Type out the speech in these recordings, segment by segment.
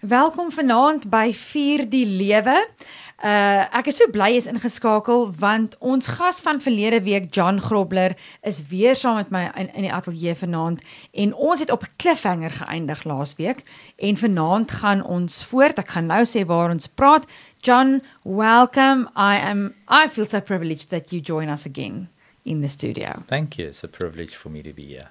Welkom vanaand by Vier die Lewe. Uh ek is so bly jy's ingeskakel want ons gas van verlede week John Grobler is weer saam met my in, in die ateljee vanaand en ons het op 'n cliffhanger geëindig laasweek en vanaand gaan ons voort. Ek gaan nou sê waar ons praat. John, welcome. I am I feel so privileged that you join us again in the studio. Thank you. It's a privilege for me to be here.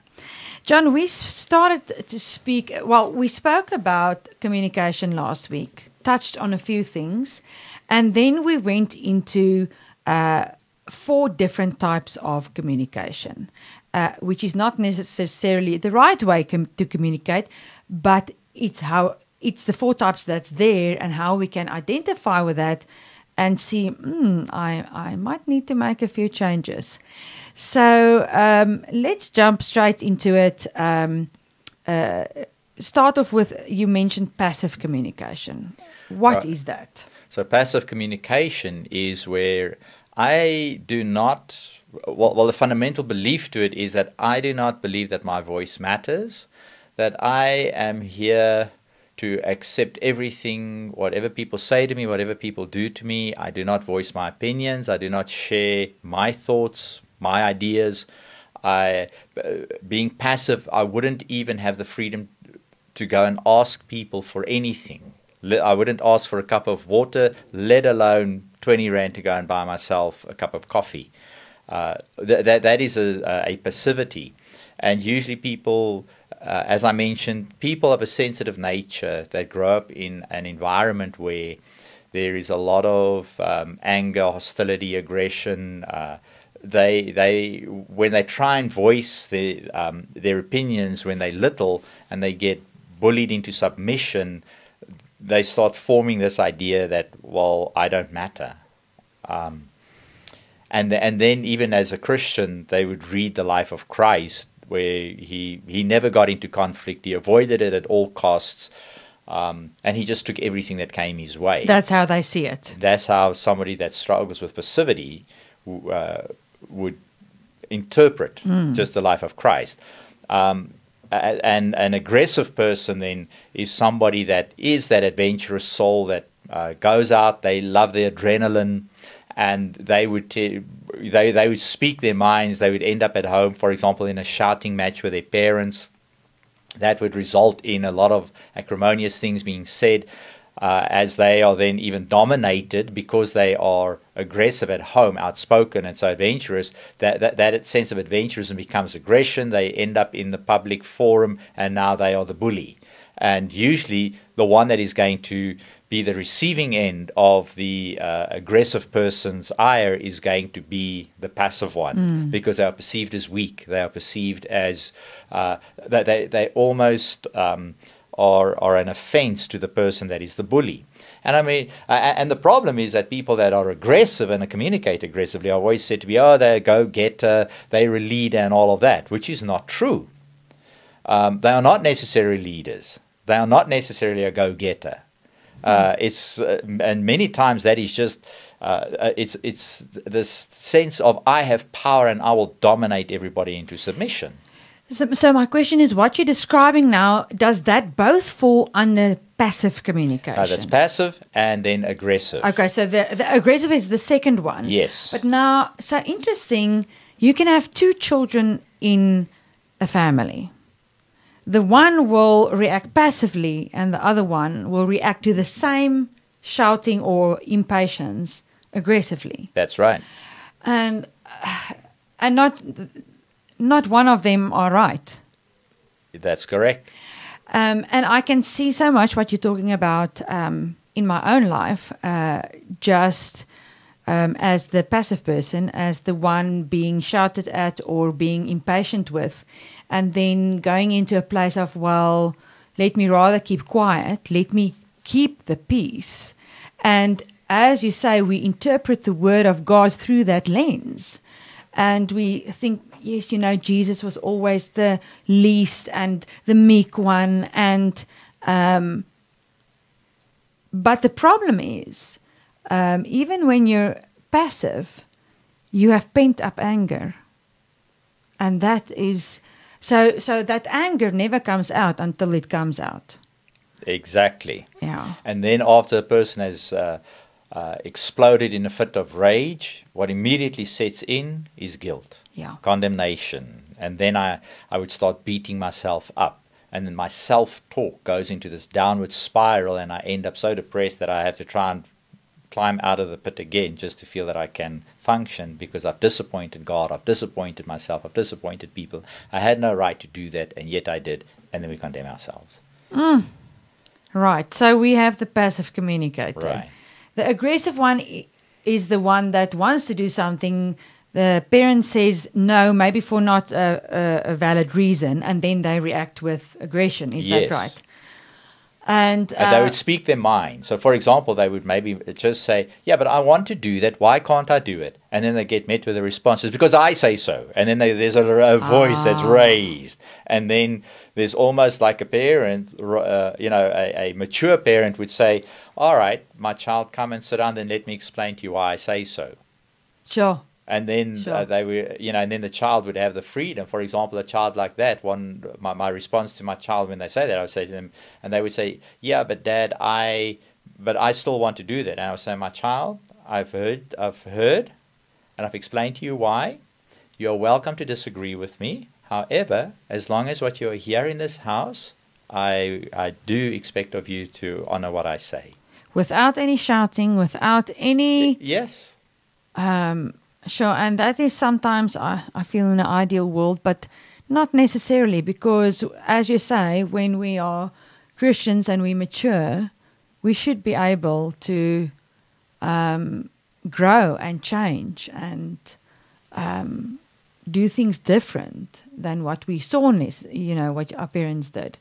John, we started to speak. Well, we spoke about communication last week, touched on a few things, and then we went into uh, four different types of communication, uh, which is not necessarily the right way com- to communicate, but it's how it's the four types that's there and how we can identify with that and see, mm, I, I might need to make a few changes. So um, let's jump straight into it. Um, uh, start off with you mentioned passive communication. What is that? So, passive communication is where I do not, well, well, the fundamental belief to it is that I do not believe that my voice matters, that I am here to accept everything, whatever people say to me, whatever people do to me. I do not voice my opinions, I do not share my thoughts, my ideas. I, being passive, I wouldn't even have the freedom to go and ask people for anything. I wouldn't ask for a cup of water, let alone 20 Rand to go and buy myself a cup of coffee. Uh, th- that, that is a, a passivity. And usually, people, uh, as I mentioned, people of a sensitive nature that grow up in an environment where there is a lot of um, anger, hostility, aggression. Uh, they, they, when they try and voice their, um, their opinions when they're little and they get bullied into submission, they start forming this idea that well I don't matter, um, and and then even as a Christian they would read the life of Christ where he he never got into conflict he avoided it at all costs. Um, and he just took everything that came his way. That's how they see it. That's how somebody that struggles with passivity uh, would interpret mm. just the life of Christ. Um, and an aggressive person then is somebody that is that adventurous soul that uh, goes out. They love the adrenaline, and they would they they would speak their minds. They would end up at home, for example, in a shouting match with their parents. That would result in a lot of acrimonious things being said uh, as they are then even dominated because they are aggressive at home, outspoken, and so adventurous. That, that that sense of adventurism becomes aggression. They end up in the public forum, and now they are the bully. And usually, the one that is going to be the receiving end of the uh, aggressive person's ire is going to be the passive one mm. because they are perceived as weak. They are perceived as uh, they, they, they almost um, are, are an offense to the person that is the bully. And I mean, and the problem is that people that are aggressive and communicate aggressively are always said to be, oh, they're go getter, they're a leader, and all of that, which is not true. Um, they are not necessarily leaders. They are not necessarily a go getter. Uh, it's uh, and many times that is just uh, uh, it's it's this sense of I have power and I will dominate everybody into submission. So, so my question is, what you're describing now, does that both fall under passive communication? Uh, that's passive and then aggressive. Okay, so the, the aggressive is the second one. Yes. But now, so interesting, you can have two children in a family. The one will react passively, and the other one will react to the same shouting or impatience aggressively. That's right. And and not not one of them are right. That's correct. Um, and I can see so much what you're talking about um, in my own life, uh, just um, as the passive person, as the one being shouted at or being impatient with, and then going into a place of, well, let me rather keep quiet, let me keep the peace. And as you say, we interpret the word of God through that lens. And we think yes, you know, Jesus was always the least and the meek one. And, um, but the problem is, um, even when you're passive, you have pent up anger. And that is, so, so that anger never comes out until it comes out. Exactly. Yeah. And then after a person has uh, uh, exploded in a fit of rage, what immediately sets in is guilt, Yeah. condemnation. And then I, I would start beating myself up. And then my self talk goes into this downward spiral, and I end up so depressed that I have to try and climb out of the pit again just to feel that I can function because I've disappointed God, I've disappointed myself, I've disappointed people. I had no right to do that, and yet I did. And then we condemn ourselves. Mm. Right. So we have the passive communicator. Right. The aggressive one is the one that wants to do something. The parent says no, maybe for not a, a, a valid reason, and then they react with aggression. Is Yes. that right? And, And they uh, would speak their mind. So, for example, they would maybe just say, Yeah, but I want to do that. Why can't I do it? And then they get met with the responses, Because I say so. And then they, there's a, a voice that's Ah. raised. And then there's almost like a parent, uh, you know, a, a mature parent would say, All right, my child, come and sit down, then let me explain to you why I say so. sure. And then Sure. uh, they were you know and then the child would have the freedom. For example a child like that one my, my response to my child when they say that i would say to them and they would say yeah but dad i but i still want to do that. And i would say my child i've heard i've heard and i've explained to you why. You're welcome to disagree with me. However as long as what you're here in this house i i do expect of you to honor what i say. Without any shouting, without any yes. Um, sure, and that is sometimes I, I feel in an ideal world, but not necessarily because, as you say, when we are Christians and we mature, we should be able to um, grow and change and um, do things different than what we saw, nes- you know, what our parents did.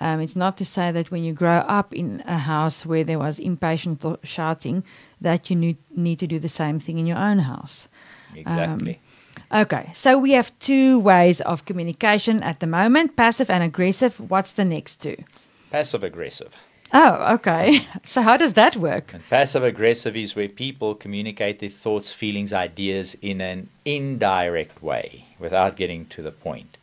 Um, it's not to say that when you grow up in a house where there was impatient shouting, that you need, need to do the same thing in your own house. Exactly um, Okay, so we have two ways of communication at the moment passive and aggressive. What's the next two? passive aggressive Oh, okay. So, how does that work? And passive aggressive is where people communicate their thoughts, feelings, ideas in an indirect way without getting to the point.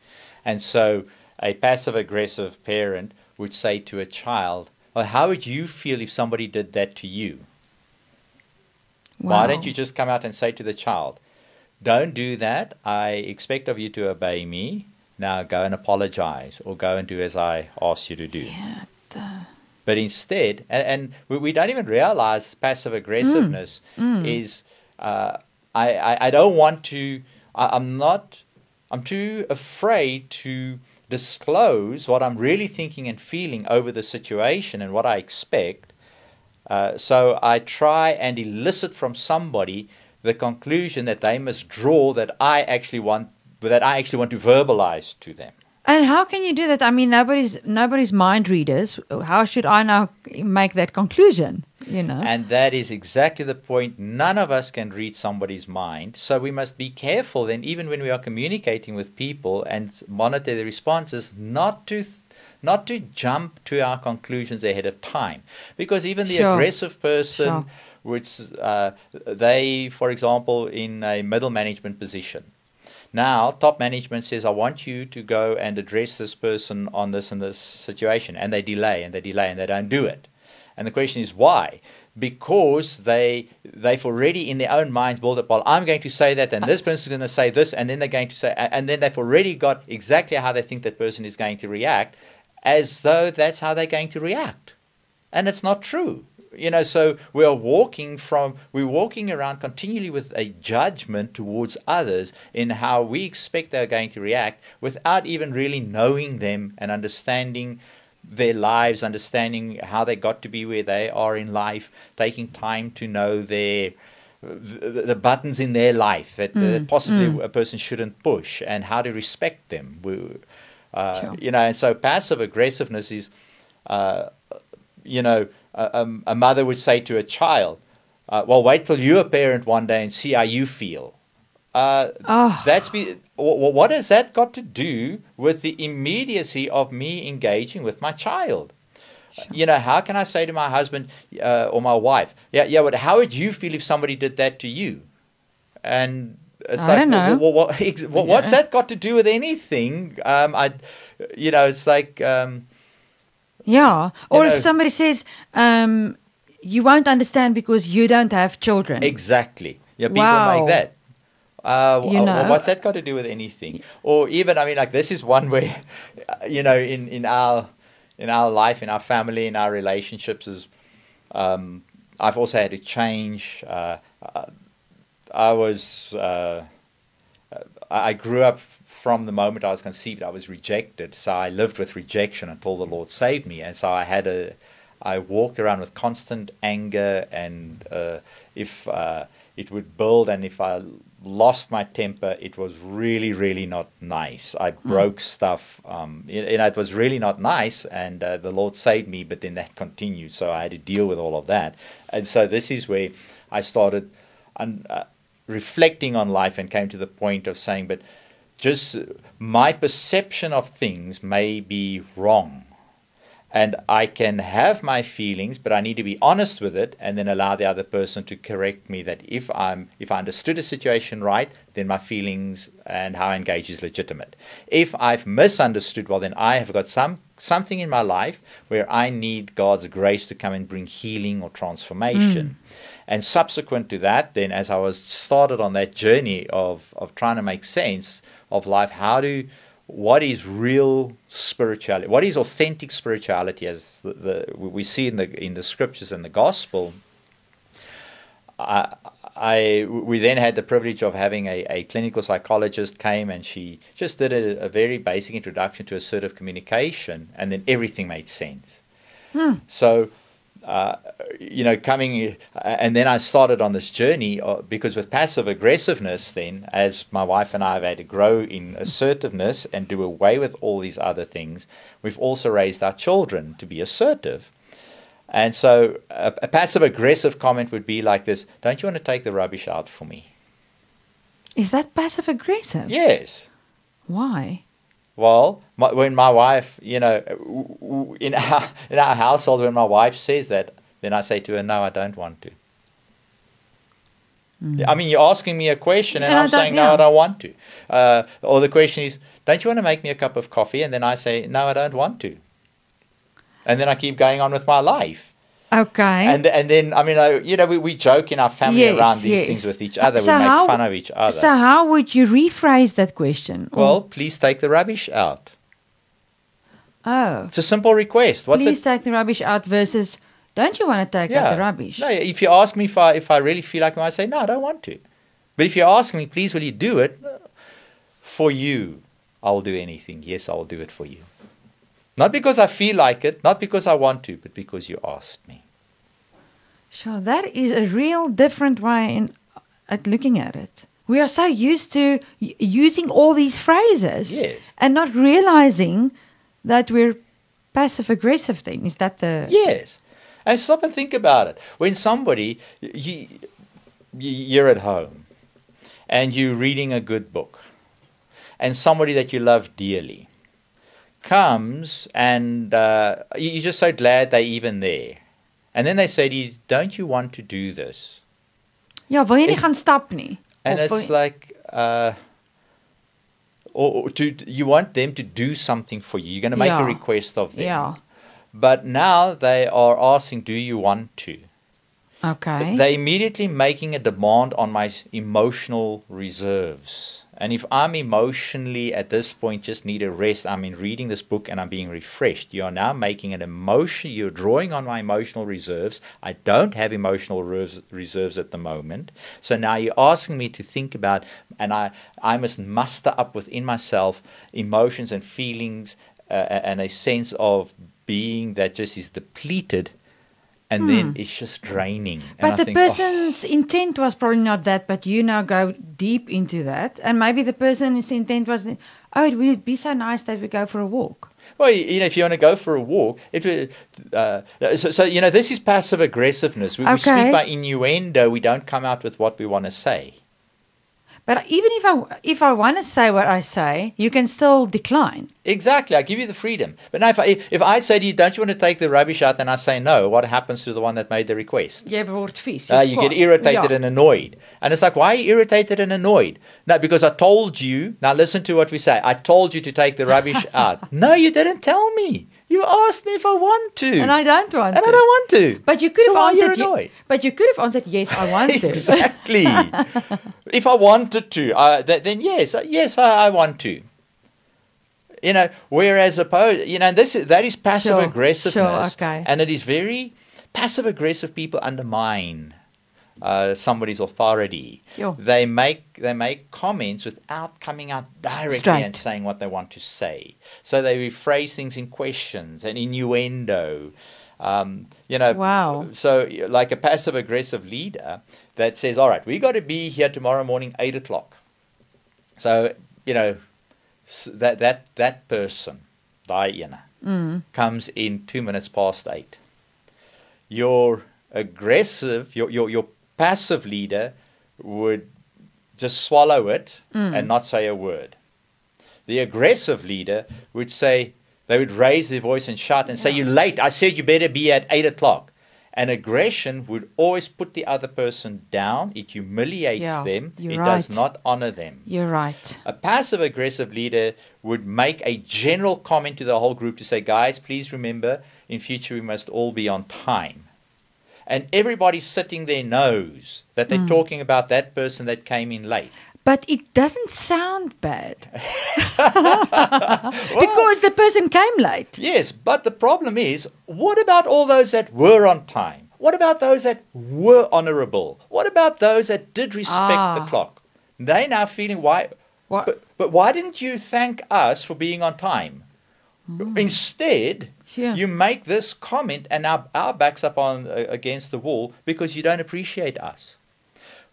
And so a passive aggressive parent would say to a child, well, How would you feel if somebody did that to you? Why don't you just come out and say to the child, Don't do that. I expect of you to obey me. Now go and apologize or go and do as I ask you to do. Yeah, duh. But instead, and, and we, we don't even realize passive aggressiveness is, uh, I, I, I don't want to, I, I'm not, I'm too afraid to disclose what I'm really thinking and feeling over the situation and what I expect. Uh, so I try and elicit from somebody the conclusion that they must draw that I actually want, that I actually want to verbalize to them. And how can you do that? I mean, nobody's nobody's mind readers. How should I now make that conclusion? You know. And that is exactly the point. None of us can read somebody's mind. So we must be careful then, even when we are communicating with people and monitor the responses, not to. Not to jump to our conclusions ahead of time, because even the Sure. aggressive person, Sure. Which uh, they, for example, in a middle management position, now, top management says, I want you to go and address this person on this and this situation. And they delay and they delay and they don't do it. And the question is why? Because they, they've already in their own minds built up, well, I'm going to say that, and this person's going to say this, and then they're going to say, and then they've already got exactly how they think that person is going to react, as though that's how they're going to react. And it's not true you know so we're walking from we're walking around continually with a judgment towards others in how we expect they're going to react without even really knowing them and understanding their lives understanding how they got to be where they are in life taking time to know their the, the buttons in their life that, that possibly a person shouldn't push and how to respect them we, uh, Sure. you know and so passive aggressiveness is uh, you know, a, a mother would say to a child, uh, "Well, wait till you're a parent one day and see how you feel." Uh, Oh. That's be, wh- wh- what has that got to do with the immediacy of me engaging with my child? You know, how can I say to my husband uh, or my wife, "Yeah, yeah, but how would you feel if somebody did that to you?" And it's I like, don't know. wh- wh- what, ex- wh- what's that got to do with anything? Um, I, you know, it's like. Um, Yeah. Or know- if somebody says, um, you won't understand because you don't have children. Exactly. Yeah, people Wow. make that. Uh, You uh, know. what's that got to do with anything? Or even, I mean, like this is one where, uh, you know, in, in our in our life, in our family, in our relationships, is um, I've also had to change. Uh, uh, I was uh, I grew up from the moment I was conceived. I was rejected, so I lived with rejection until the Lord saved me, and so I had a. I walked around with constant anger, and uh, if uh, it would build, and if I lost my temper, it was really, really not nice. I broke stuff, um, you know, it was really not nice, and uh, the Lord saved me. But then that continued, so I had to deal with all of that, and so this is where I started. Uh, reflecting on life and came to the point of saying, but just my perception of things may be wrong. And I can have my feelings, but I need to be honest with it and then allow the other person to correct me that if I'm if I understood a situation right, then my feelings and how I engage is legitimate. If I've misunderstood, well then I have got some something in my life where I need God's grace to come and bring healing or transformation. Mm. And subsequent to that, then as I was started on that journey of, of trying to make sense of life, how do what is real spirituality? What is authentic spirituality as the, the we see in the in the scriptures and the gospel? I, I we then had the privilege of having a, a clinical psychologist came and she just did a, a very basic introduction to assertive communication and then everything made sense. Hmm. So uh, you know, coming, uh, and then I started on this journey uh, because with passive aggressiveness, then as my wife and I have had to grow in assertiveness and do away with all these other things, we've also raised our children to be assertive. And so a, a passive aggressive comment would be like this Don't you want to take the rubbish out for me? Is that passive aggressive? Yes. Why? Well, my, when my wife, you know, in our, in our household, when my wife says that, then I say to her, no, I don't want to. I mean, you're asking me a question, and Yeah, I I'm saying, no. I don't want to. Uh, or the question is, don't you want to make me a cup of coffee? And then I say, no, I don't want to. And then I keep going on with my life. Okay. And and then, I mean, I, you know, we, we joke in our family Yes, around these yes. things with each other. so we make how- fun of each other. So how would you rephrase that question? Or- well, please take the rubbish out. oh, It's a simple request. What's please it? take the rubbish out versus don't you want to take out the rubbish? No, if you ask me if I if I really feel like it, I say no, I don't want to. But if you ask me, please, will you do it for you? I will do anything. Yes, I will do it for you. Not because I feel like it, not because I want to, but because you asked me. Sure, that is a real different way in, at looking at it. We are so used to y- using all these phrases Yes. and not realizing that we're passive aggressive. Then is that the Yes. And stop and think about it. When somebody, you, you're at home and you're reading a good book, and somebody that you love dearly comes and uh, you- you're just so glad they're even there. And then they say to you, Don't you want to do this? Ja, wil jy nie gaan stap nie? And it's like, uh, or, or to, you want them to do something for you. You're going to make Yeah. a request of them. Yeah. But now they are asking, Do you want to? Okay. They're immediately making a demand on my emotional reserves. And if I'm emotionally at this point just need a rest, I'm in reading this book and I'm being refreshed. You are now making an emotion, you're drawing on my emotional reserves. I don't have emotional res- reserves at the moment. So now you're asking me to think about, and I, I must muster up within myself emotions and feelings uh, and a sense of being that just is depleted and then it's just draining. And But I the think, oh, person's intent was probably not that, but you now go deep into that. And maybe the person's intent was, oh, it would be so nice that we go for a walk. Well, you know, if you want to go for a walk, it uh, so, so you know, this is passive aggressiveness. We, we speak by innuendo. We don't come out with what we want to say. But even if I if I want to say what I say, you can still decline. Exactly, I give you the freedom. But now, if I if I say to you, "Don't you want to take the rubbish out?" and I say no, what happens to the one that made the request? Jy word vies. Uh, you get irritated Ja. and annoyed. And it's like, why are you irritated and annoyed? No, because I told you. Now listen to what we say. I told you to take the rubbish out. No, you didn't tell me. You asked me if I want to. And I don't want And to. And I don't want to. But you could So have why are you answered. annoyed? Ye- but you could have answered yes. I want to. exactly. if I wanted to, uh, th- then yes, yes, I, I want to. You know, whereas opposed, you know, this is, that is passive Sure, aggressiveness, sure, okay. and it is very passive aggressive people undermine uh, somebody's authority. Sure. They make they make comments without coming out directly Straight. and saying what they want to say. So they rephrase things in questions and innuendo. Um, you know, Wow. so like a passive aggressive leader that says, "All right, we got to be here tomorrow morning eight o'clock." So you know that that that person, ene, Mm. comes in two minutes past eight. Your aggressive, your your your passive leader would just swallow it mm. and not say a word. The aggressive leader would say, they would raise their voice and shout and say, You're late. I said you better be at eight o'clock. And aggression would always put the other person down. It humiliates Yeah, them. it does not honor them. You're right. A passive aggressive leader would make a general comment to the whole group to say, guys, please remember, in future we must all be on time. And everybody sitting there knows that they're talking about that person that came in late. But it doesn't sound bad. because the person came late. Yes, but the problem is, what about all those that were on time? What about those that were honorable? What about those that did respect Ah. the clock? They now feeling why What? But, but why didn't you thank us for being on time? Instead, Sure. you make this comment and our, our backs up on uh, against the wall because you don't appreciate us.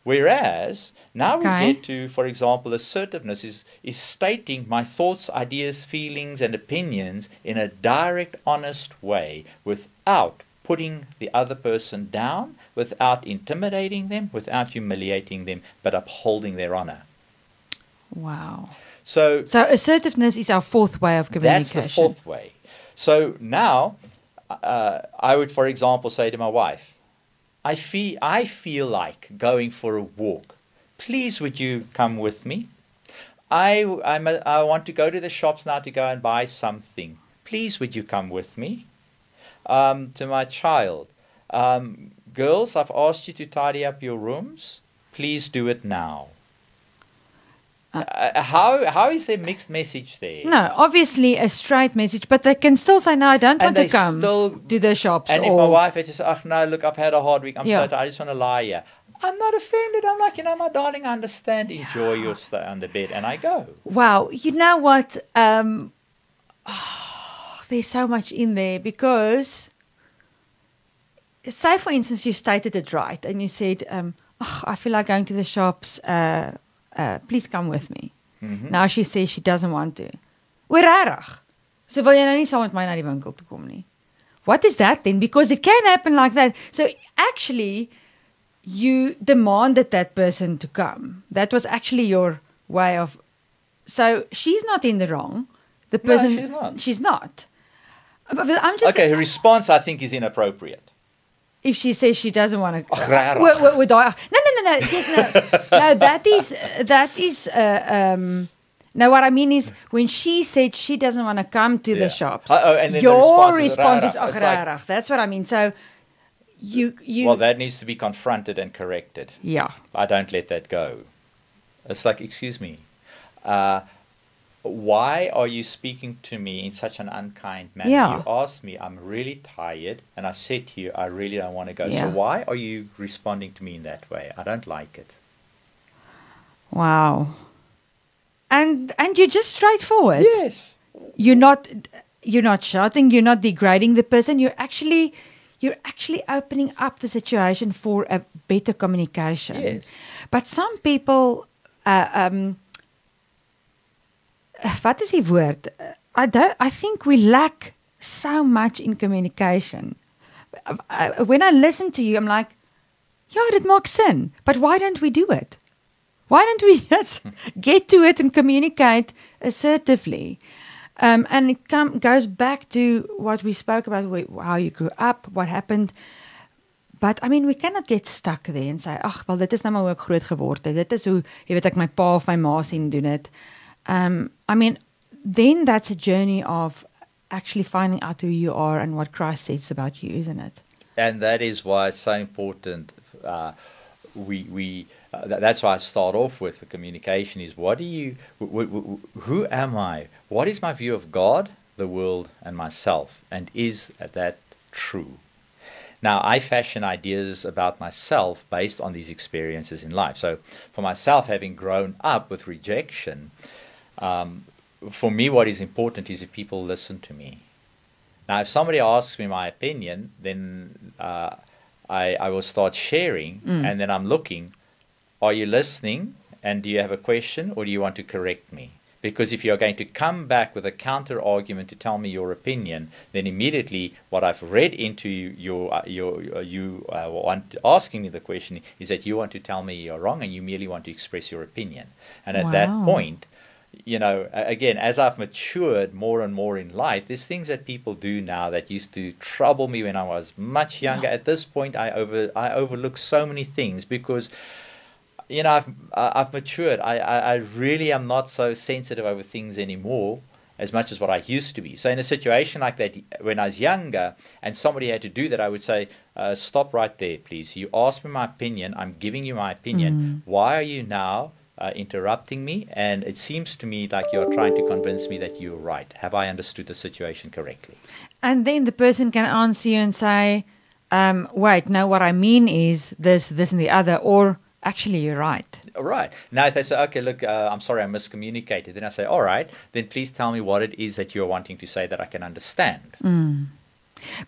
Whereas now we get to, for example, assertiveness is, is stating my thoughts, ideas, feelings, and opinions in a direct, honest way without putting the other person down, without intimidating them, without humiliating them, but upholding their honor. Wow. So So assertiveness is our fourth way of that's the fourth way. So now, uh, I would, for example, say to my wife, I feel, I feel like going for a walk. Please, would you come with me? I, I'm a, I want to go to the shops now to go and buy something. Please, would you come with me? Um, to my child, um, girls, I've asked you to tidy up your rooms. Please do it now. Uh, how how is there mixed message there? No, obviously a straight message, but they can still say, "No, I don't want to they come still- to the shops." And if or, my wife had to say, oh, no, look, I've had a hard week. I'm Yeah. so tired. I just want to lie here. I'm not offended. I'm like, you know, my darling, I understand. Enjoy your stay on the bed. And I go. Wow, you know what? Um, there's so much in there because, say for instance, you stated it right and you said, um, "Oh, "I feel like going to the shops. Uh, uh, please come with me." Mhm. Now she says she doesn't want to. Oor regtig. So wil jy nou nie saam met my na die winkel toe kom nie. What is that then? Because it can happen like that. So actually, you demanded that person to come. That was actually your way of. So she's not in the wrong. The No, person. she's not. She's not. But but I'm just. Okay, her response, I think, is inappropriate. If she says she doesn't want to. Ag, rarig. Wo- wo- wo No, no, no, no. Yes, no. no, that is that is. Uh, um, no, what I mean is when she said she doesn't want to come to Yeah. the shops. Uh, oh, and then the your response is response. Like- That's what I mean. So you you Well, that needs to be confronted and corrected. yeah. I don't let that go. It's like, excuse me, uh, why are you speaking to me in such an unkind manner? Yeah. You asked me, I'm really tired, and I said to you, I really don't want to go. Yeah. So why are you responding to me in that way? I don't like it. Wow. And and you're just straightforward. Yes. You're not you're not shouting, you're not degrading the person. You're actually you're actually opening up the situation for a better communication. Yes. But some people uh, um wat is die woord? I don't I think we lack so much in communication. When I listen to you I'm like ja, dit maak sin, but why don't we do it? Why don't we just get to it and communicate assertively? Um, and it come, goes back to what we spoke about, how you grew up, what happened. But I mean, we cannot get stuck there and say, ag, wel dit is nou maar hoe ek groot geword het. Dit is hoe, jy weet ek my pa of my ma sien doen dit. Um, I mean, then that's a journey of actually finding out who you are and what Christ says about you, isn't it? And that is why it's so important. Uh, we we uh, th- that's why I start off with the communication is what do you w- w- who am I? What is my view of God, the world, and myself? And is that true? Now, I fashion ideas about myself based on these experiences in life. So, for myself, having grown up with rejection, um, for me, what is important is if people listen to me. Now, if somebody asks me my opinion, then uh, I, I will start sharing, Mm. and then I'm looking are you listening? And do you have a question, or do you want to correct me? Because if you're going to come back with a counter argument to tell me your opinion, then immediately what I've read into your uh, your uh, you uh, want asking me the question is that you want to tell me you're wrong, and you merely want to express your opinion. And at that point, you know, again, as I've matured more and more in life, there's things that people do now that used to trouble me when I was much younger. At this point, I over I overlook so many things because you know, I've I've matured. I, I I really am not so sensitive over things anymore as much as what I used to be. So in a situation like that, when I was younger and somebody had to do that, I would say, uh, "Stop right there, please. You asked me my opinion. I'm giving you my opinion. Why are you now?" Uh, interrupting me, and it seems to me like you're trying to convince me that you're right. Have I understood the situation correctly? And then the person can answer you and say, um, wait, no, what I mean is this, this, and the other, or actually, you're right. Right. Now, if they say, okay, look, uh, I'm sorry, I miscommunicated, then I say, all right, then please tell me what it is that you're wanting to say that I can understand.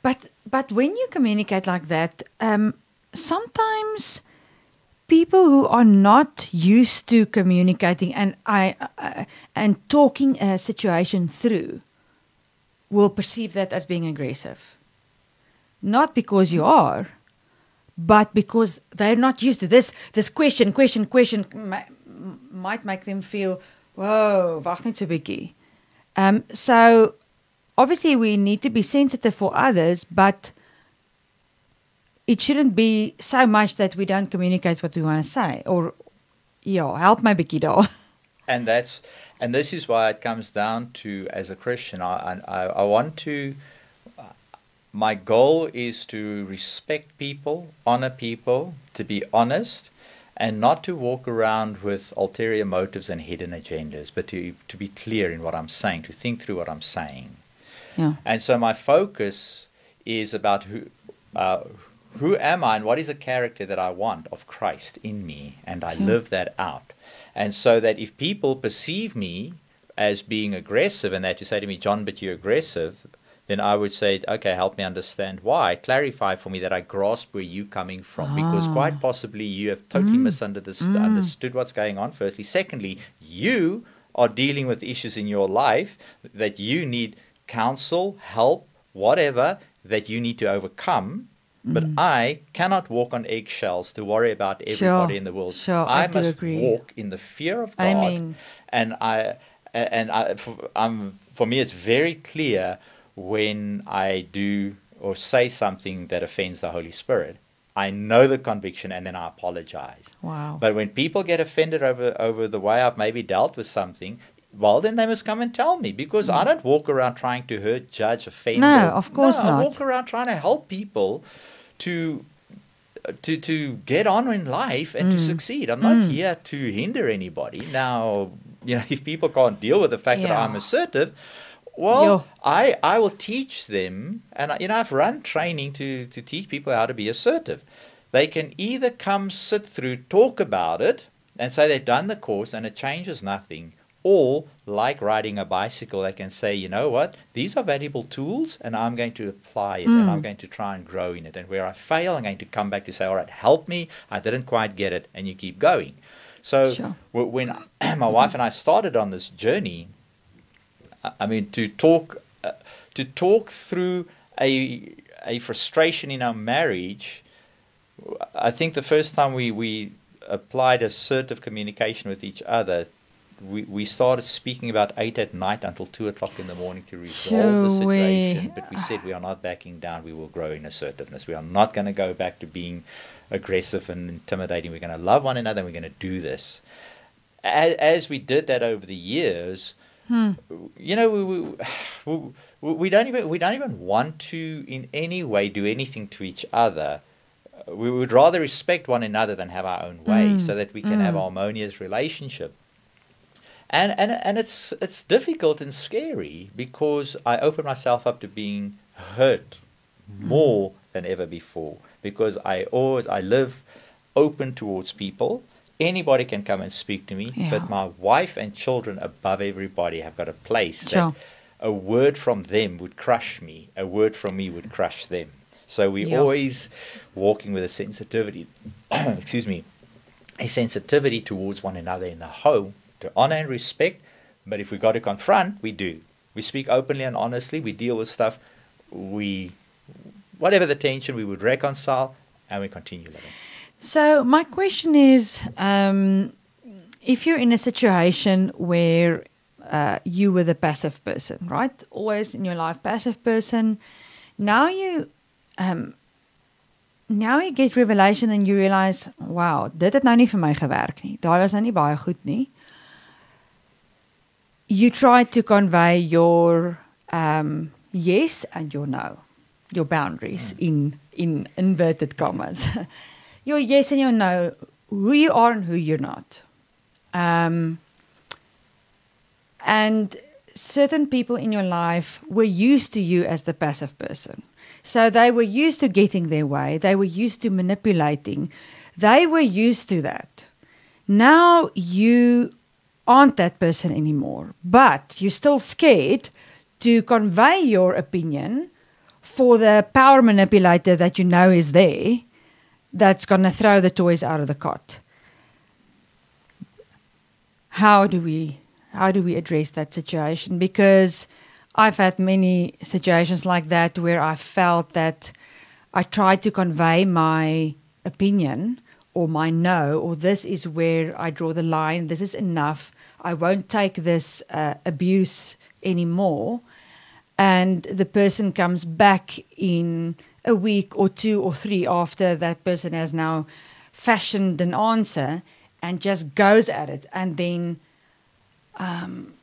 But but when you communicate like that, um, sometimes people who are not used to communicating and I uh, and talking a situation through will perceive that as being aggressive. Not because you are, but because they're not used to this. This question, question, question might make them feel, "Whoa, wag net so 'n bietjie." Um, so obviously we need to be sensitive for others, but it shouldn't be so much that we don't communicate what we want to say. Or, yeah, help my bietjie daar. And that's, and this is why it comes down to, as a Christian, I, I, I want to, my goal is to respect people, honor people, to be honest, and not to walk around with ulterior motives and hidden agendas, but to, to be clear in what I'm saying, to think through what I'm saying. Ja. And so my focus is about who, uh, who am I and what is the character that I want of Christ in me, and I Sure. live that out. And so that if people perceive me as being aggressive and they to say to me, John, but you're aggressive, then I would say, okay, help me understand why. Clarify for me that I grasp where you're coming from, because Ah. quite possibly you have totally misunderstood understood what's going on. Firstly, secondly, you are dealing with issues in your life that you need counsel, help, whatever that you need to overcome. But I cannot walk on eggshells to worry about everybody in the world. Sure, I do must agree. walk in the fear of God. Amen. And I, and I, for, um, for me, it's very clear when I do or say something that offends the Holy Spirit. I know the conviction, and then I apologize. Wow. But when people get offended over over the way I've maybe dealt with something, well, then they must come and tell me because I don't walk around trying to hurt, judge, offend. No, or- of course no, I walk around trying to help people to to to get on in life and Mm. to succeed. I'm not here to hinder anybody. Now, you know, if people can't deal with the fact that I'm assertive, well, Yo. I I will teach them, and you know, I've run training to to teach people how to be assertive. They can either come sit through, talk about it, and say they've done the course and it changes nothing, or like riding a bicycle, they can say, you know what, these are valuable tools, and I'm going to apply it, and I'm going to try and grow in it. And where I fail, I'm going to come back to say, all right, help me, I didn't quite get it, and you keep going. So Sure. when my wife and I started on this journey, I- I mean, to talk uh, to talk through a a frustration in our marriage. I think the first time we we applied assertive communication with each other, we, we started speaking about eight at night until two o'clock in the morning to resolve the Shoo-wee. situation. But we said we are not backing down. We will grow in assertiveness. We are not going to go back to being aggressive and intimidating. We're going to love one another. and We're going to do this. As, as we did that over the years, hmm. you know, we, we, we, we don't even we don't even want to in any way do anything to each other. We would rather respect one another than have our own way, hmm. so that we can have a harmonious relationship. And and and it's it's difficult and scary because I open myself up to being hurt mm-hmm. more than ever before because I always I live open towards people. Anybody can come and speak to me, Yeah. but my wife and children above everybody have got a place Sure. that a word from them would crush me. A word from me would crush them. So we're Yeah. always walking with a sensitivity. excuse me, a sensitivity towards one another in the home to honor and respect. But if we got to confront, we do. We speak openly and honestly. We deal with stuff. We, whatever the tension, we would reconcile and we continue living. So my question is, um, if you're in a situation where uh, you were the passive person, right? Always in your life, passive person. Now you, um, now you get revelation and you realize, wow, dit het nou nie vir my gewerk nie. Daai was nou nie baie goed nie. You try to convey your um, yes and your no, your boundaries in in inverted commas. your yes and your no, who you are and who you're not. Um, and certain people in your life were used to you as the passive person. So they were used to getting their way, they were used to manipulating, they were used to that. Now you aren't that person anymore, but you're still scared to convey your opinion for the power manipulator that you know is there that's going to throw the toys out of the cot. How do we how do we address that situation because I've had many situations like that where I felt that I tried to convey my opinion or my no or this is where I draw the line this is enough I won't take this uh, abuse anymore. And the person comes back in a week or two or three after that person has now fashioned an answer and just goes at it. And then um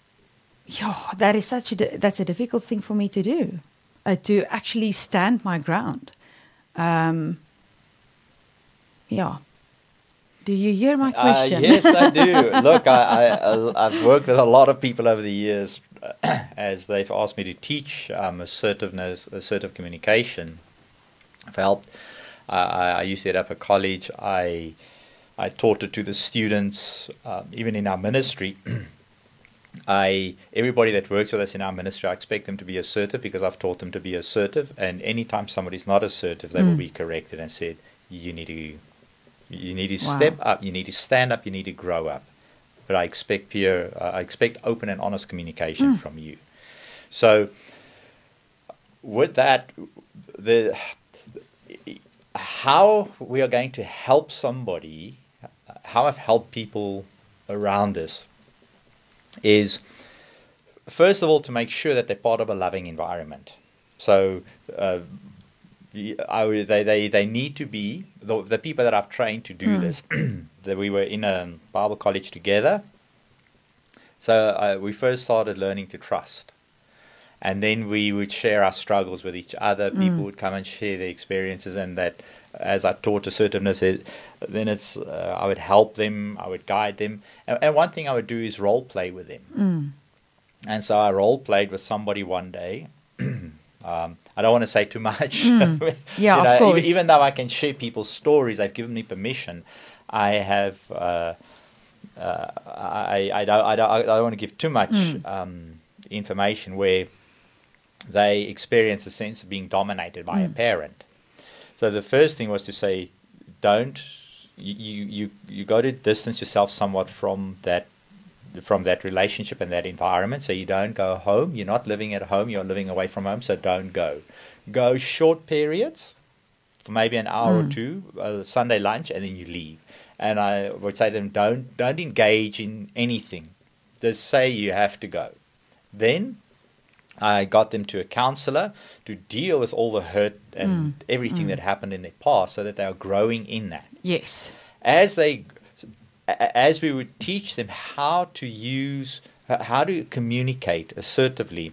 yeah that is such a that's a difficult thing for me to do uh, to actually stand my ground. Um yeah do you hear my Uh, question yes, I do. Look, I, I've worked with a lot of people over the years as they've asked me to teach um, assertiveness, assertive communication. I've helped. I, I I used it up at college. I I taught it to the students, um, even in our ministry. I everybody that works with us in our ministry, I expect them to be assertive because I've taught them to be assertive. And anytime somebody's not assertive, they will Mm. be corrected and said, "You need to, you need to Wow. step up. You need to stand up. You need to grow up." But I expect pure, uh, I expect open and honest communication from you. So, with that, the how we are going to help somebody, how I've helped people around us, is first of all to make sure that they're part of a loving environment. So uh, I they, they, they need to be the, the people that I've trained to do this. that we were in a Bible college together. So uh, we first started learning to trust. And then we would share our struggles with each other. People would come and share their experiences, and that, as I taught assertiveness, it, then it's uh, I would help them, I would guide them, and, and one thing I would do is role play with them. Mm. And so I role played with somebody one day. um, I don't want to say too much. Mm. Yeah, You of course. Even, even though I can share people's stories, they've given me permission. I have. Uh, uh, I, I, don't, I, don't, I don't want to give too much Mm. um, information where they experience a sense of being dominated by a Mm. parent. So the first thing was to say, don't you you you, you got to distance yourself somewhat from that from that relationship and that environment. So you don't go home. You're not living at home. You're living away from home. So don't go. Go short periods, for maybe an hour or Mm. two, uh, Sunday lunch, and then you leave. And I would say to them, don't don't engage in anything. Just say you have to go. Then I got them to a counselor to deal with all the hurt and everything that happened in their past, so that they are growing in that yes as they as we would teach them how to use How to communicate assertively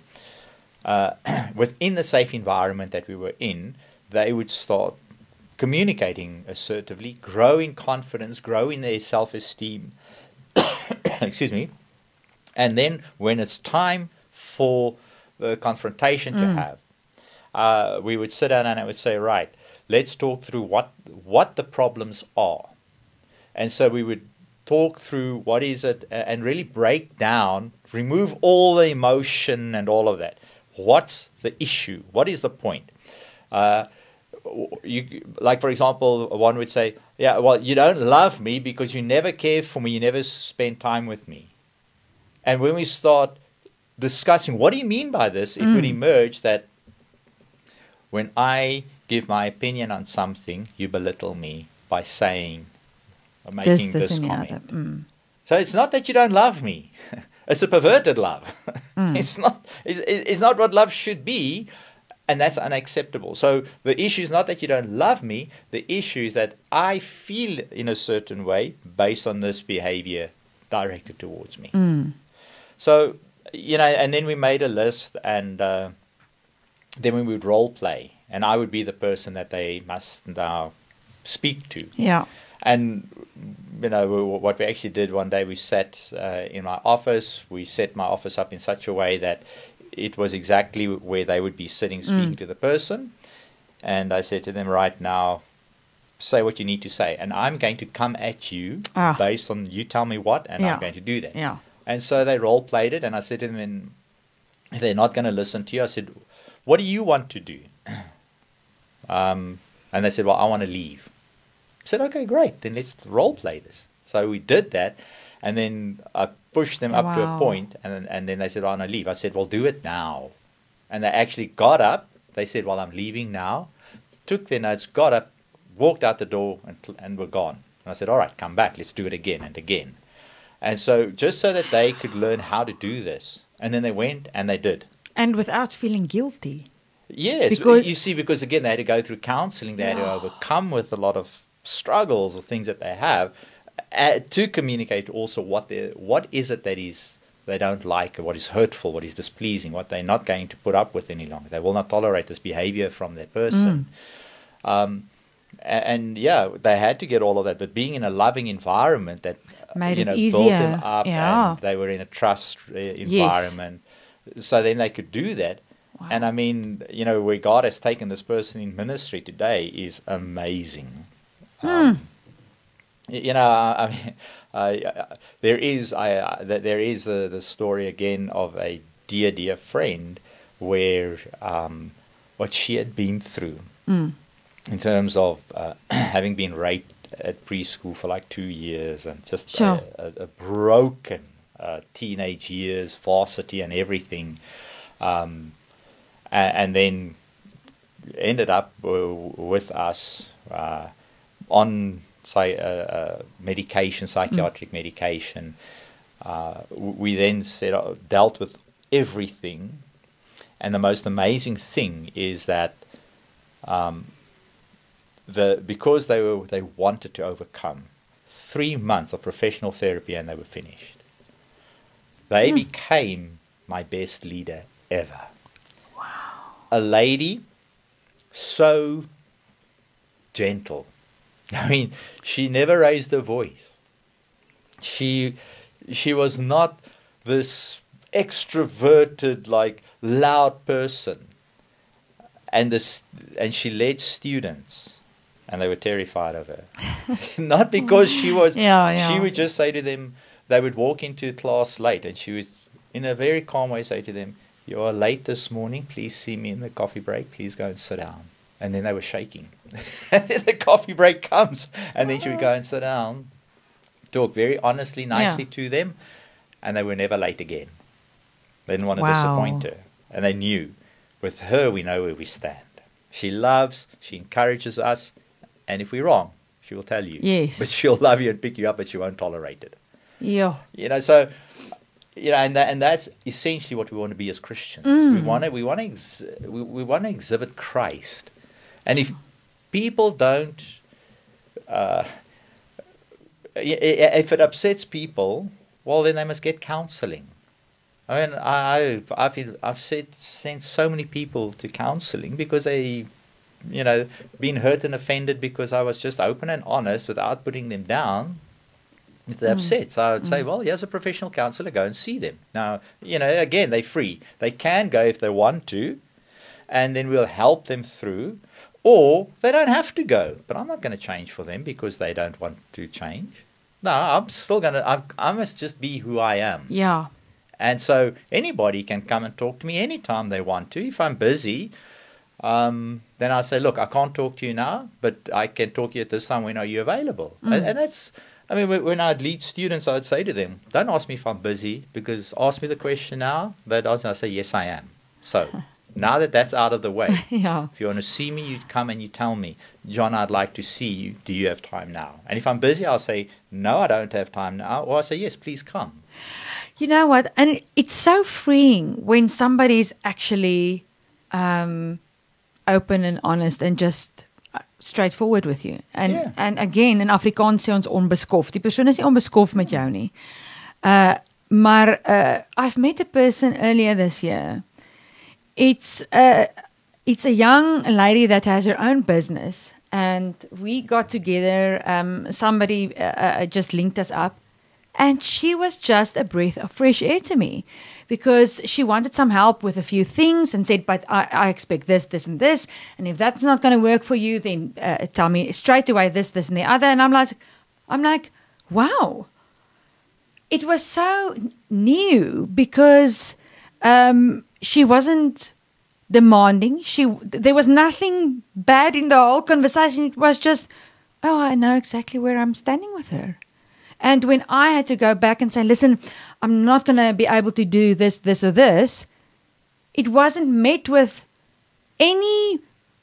uh, within the safe environment that we were in? They would start communicating assertively, grow in confidence, grow in their self-esteem. Excuse me. And then when it's time for the confrontation to have, uh, we would sit down and I would say, right, let's talk through what what the problems are. And so we would talk through what is it and really break down, remove all the emotion and all of that. What's the issue? What is the point? Uh, you like for example one would say yeah well you don't love me because you never care for me you never spend time with me and when we start discussing what do you mean by this it would emerge that when i give my opinion on something you belittle me by saying or making this, this, this, comment. Mm. so it's not that you don't love me. It's a perverted love. it's not. It's, it's not what love should be, and that's unacceptable. So the issue is not that you don't love me. The issue is that I feel in a certain way based on this behavior directed towards me. So you know, and then we made a list, and uh, then we would role play, and I would be the person that they must now speak to. Yeah. And you know what we actually did one day, we sat uh, in my office. We set my office up in such a way that it was exactly where they would be sitting, speaking to the person. And I said to them, right now, say what you need to say, and I'm going to come at you Ah. based on you tell me what, and Yeah. I'm going to do that. Yeah. And so they role played it, and I said to them, "And if they're not going to listen to you, I said, what do you want to do? Um, and they said, well, I want to leave. I said, okay, great, then let's role play this. So we did that, and then I pushed them up to a Wow. point, and then, and then they said, oh, want leave. I said, well, do it now. And they actually got up. They said, well, I'm leaving now. Took their notes, got up, walked out the door, and, and were gone. And I said, all right, come back. Let's do it again and again. And so just so that they could learn how to do this. And then they went and they did. And without feeling guilty. Yes, Because- you see, because again, they had to go through counseling, they had to overcome with a lot of struggles or things that they have uh, to communicate also what they what is it that is they don't like, or what is hurtful, what is displeasing, what they're not going to put up with any longer. They will not tolerate this behavior from their person. Um, a- and, yeah, they had to get all of that, but being in a loving environment that uh, Made you it know built them easier, up, yeah. and they were in a trust uh, environment, so then they could do that. Wow. And I mean, you know, where God has taken this person in ministry today is amazing. Um, y- you know, I mean, uh, there is I, uh, there is the, the story again of a dear dear friend where um, what she had been through in terms of uh, having been raped at preschool for like two years and just Sure. a, a, a broken uh, teenage years, varsity and everything, um, and, and then ended up with us uh, on say uh, uh, medication, psychiatric medication. Uh, we then set, uh, dealt with everything, and the most amazing thing is that um, the because they were they wanted to overcome three months of professional therapy and they were finished. They became my best leader ever. Wow. A lady so gentle. I mean, she never raised her voice. She she was not this extroverted like loud person. And this and she led students and they were terrified of her. not because she was Yeah, yeah. she would just say to them they would walk into class late and she would in a very calm way say to them, You are late this morning, please see me in the coffee break, please go and sit down. And then they were shaking. and then the coffee break comes and then she would go and sit down, talk very honestly, nicely Yeah. to them, and they were never late again. They didn't want to Wow. disappoint her. And they knew with her we know where we stand. She loves, she encourages us, and if we're wrong, she will tell you. Yes. But she'll love you and pick you up, but she won't tolerate it. Yeah. You know, so you know, and that, and that's essentially what we want to be as Christians. We mm. want to we want to ex- we, we want to exhibit Christ, and if people don't, uh, if it upsets people, well, then they must get counseling. I mean, I, I've, I've, said, sent so many people to counseling because they, you know, been hurt and offended because I was just open and honest without putting them down. If they're upset. So I would say, well, here's a professional counselor, go and see them. Now, you know, again, they're free. They can go if they want to, and then we'll help them through, or they don't have to go. But I'm not going to change for them because they don't want to change. No, I'm still going to, I must just be who I am. Yeah. And so anybody can come and talk to me anytime they want to. If I'm busy, um, then I say, look, I can't talk to you now, but I can talk to you at this time. When are you available? And, and that's, I mean, when- I'd lead students, I would say to them, don't ask me if I'm busy because ask me the question now. They'd ask, I say, yes, I am. So now that that's out of the way, Yeah. if you want to see me, you come and you tell me, John, I'd like to see you. Do you have time now? And if I'm busy, I'll say, no, I don't have time now. Or I'll say, yes, please come. You know what? And it's so freeing when somebody's actually um, open and honest and just uh, straightforward with you. And Yeah. and again in Afrikaans sê ons onbeskof. Die persoon is nie onbeskof met jou nie. Uh maar uh I've met a person earlier this year. It's a it's a young lady that has her own business and we got together um somebody uh, uh, just linked us up and she was just a breath of fresh air to me because she wanted some help with a few things and said, But I, I expect this, this, and this. And if that's not going to work for you, then uh, tell me straight away this, this, and the other. And I'm like, I'm like, wow. It was so new because um, she wasn't demanding. She there was nothing bad in the whole conversation. It was just, oh, I know exactly where I'm standing with her. And when I had to go back and say, listen, I'm not going to be able to do this, this, or this, it wasn't met with any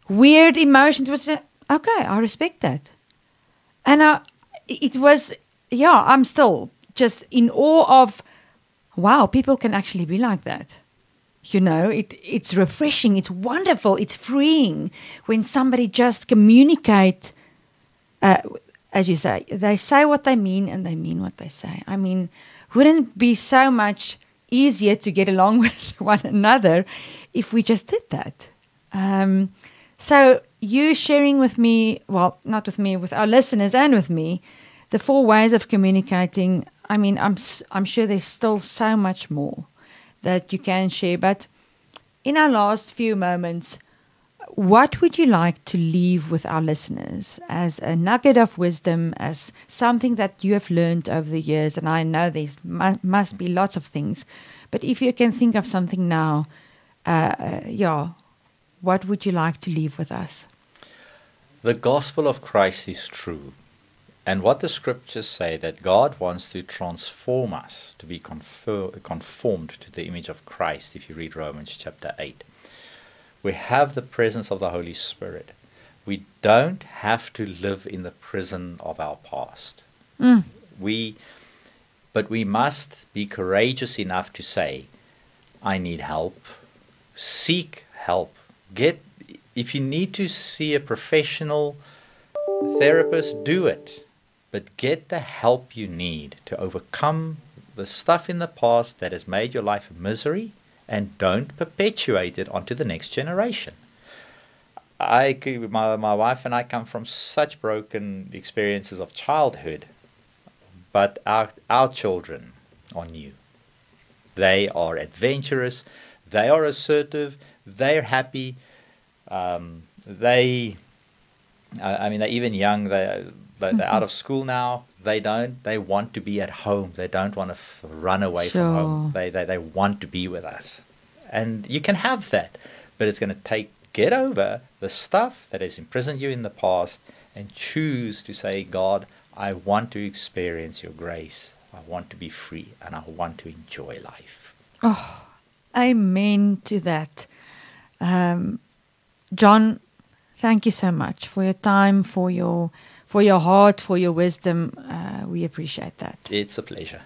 weird emotion. It was, okay, I respect that. And uh, it was, yeah, I'm still just in awe of, wow, people can actually be like that. You know, it, it's refreshing, it's wonderful, it's freeing when somebody just communicate uh, as you say, they say what they mean and they mean what they say. I mean, wouldn't be so much easier to get along with one another if we just did that? Um, so, you sharing with me, well, not with me, with our listeners and with me, the four ways of communicating. I mean, I'm I'm sure there's still so much more that you can share, but in our last few moments, what would you like to leave with our listeners as a nugget of wisdom, as something that you have learned over the years? And I know there's mu- must be lots of things, but if you can think of something now, uh, uh, yeah, what would you like to leave with us? The gospel of Christ is true. And what the scriptures say that God wants to transform us to be confer- conformed to the image of Christ, if you read Romans chapter 8. We have the presence of the Holy Spirit. We don't have to live in the prison of our past. Mm. We, but we must be courageous enough to say, I need help. Seek help. Get, if you need to see a professional therapist, do it. But get the help you need to overcome the stuff in the past that has made your life a misery and don't perpetuate it onto the next generation. I, my, my wife and I come from such broken experiences of childhood, but our, our children are new. They are adventurous, they are assertive, they're happy, um, they, I I mean, they're even young, they, they- they're out of school now. They don't, they want to be at home. They don't want to f- run away from home. They, they, they want to be with us. And you can have that, but it's going to take, get over the stuff that has imprisoned you in the past and choose to say, God, I want to experience your grace. I want to be free and I want to enjoy life. Oh, amen to that. Um, John, thank you so much for your time, for your for your heart, for your wisdom. Uh, we appreciate that. It's a pleasure.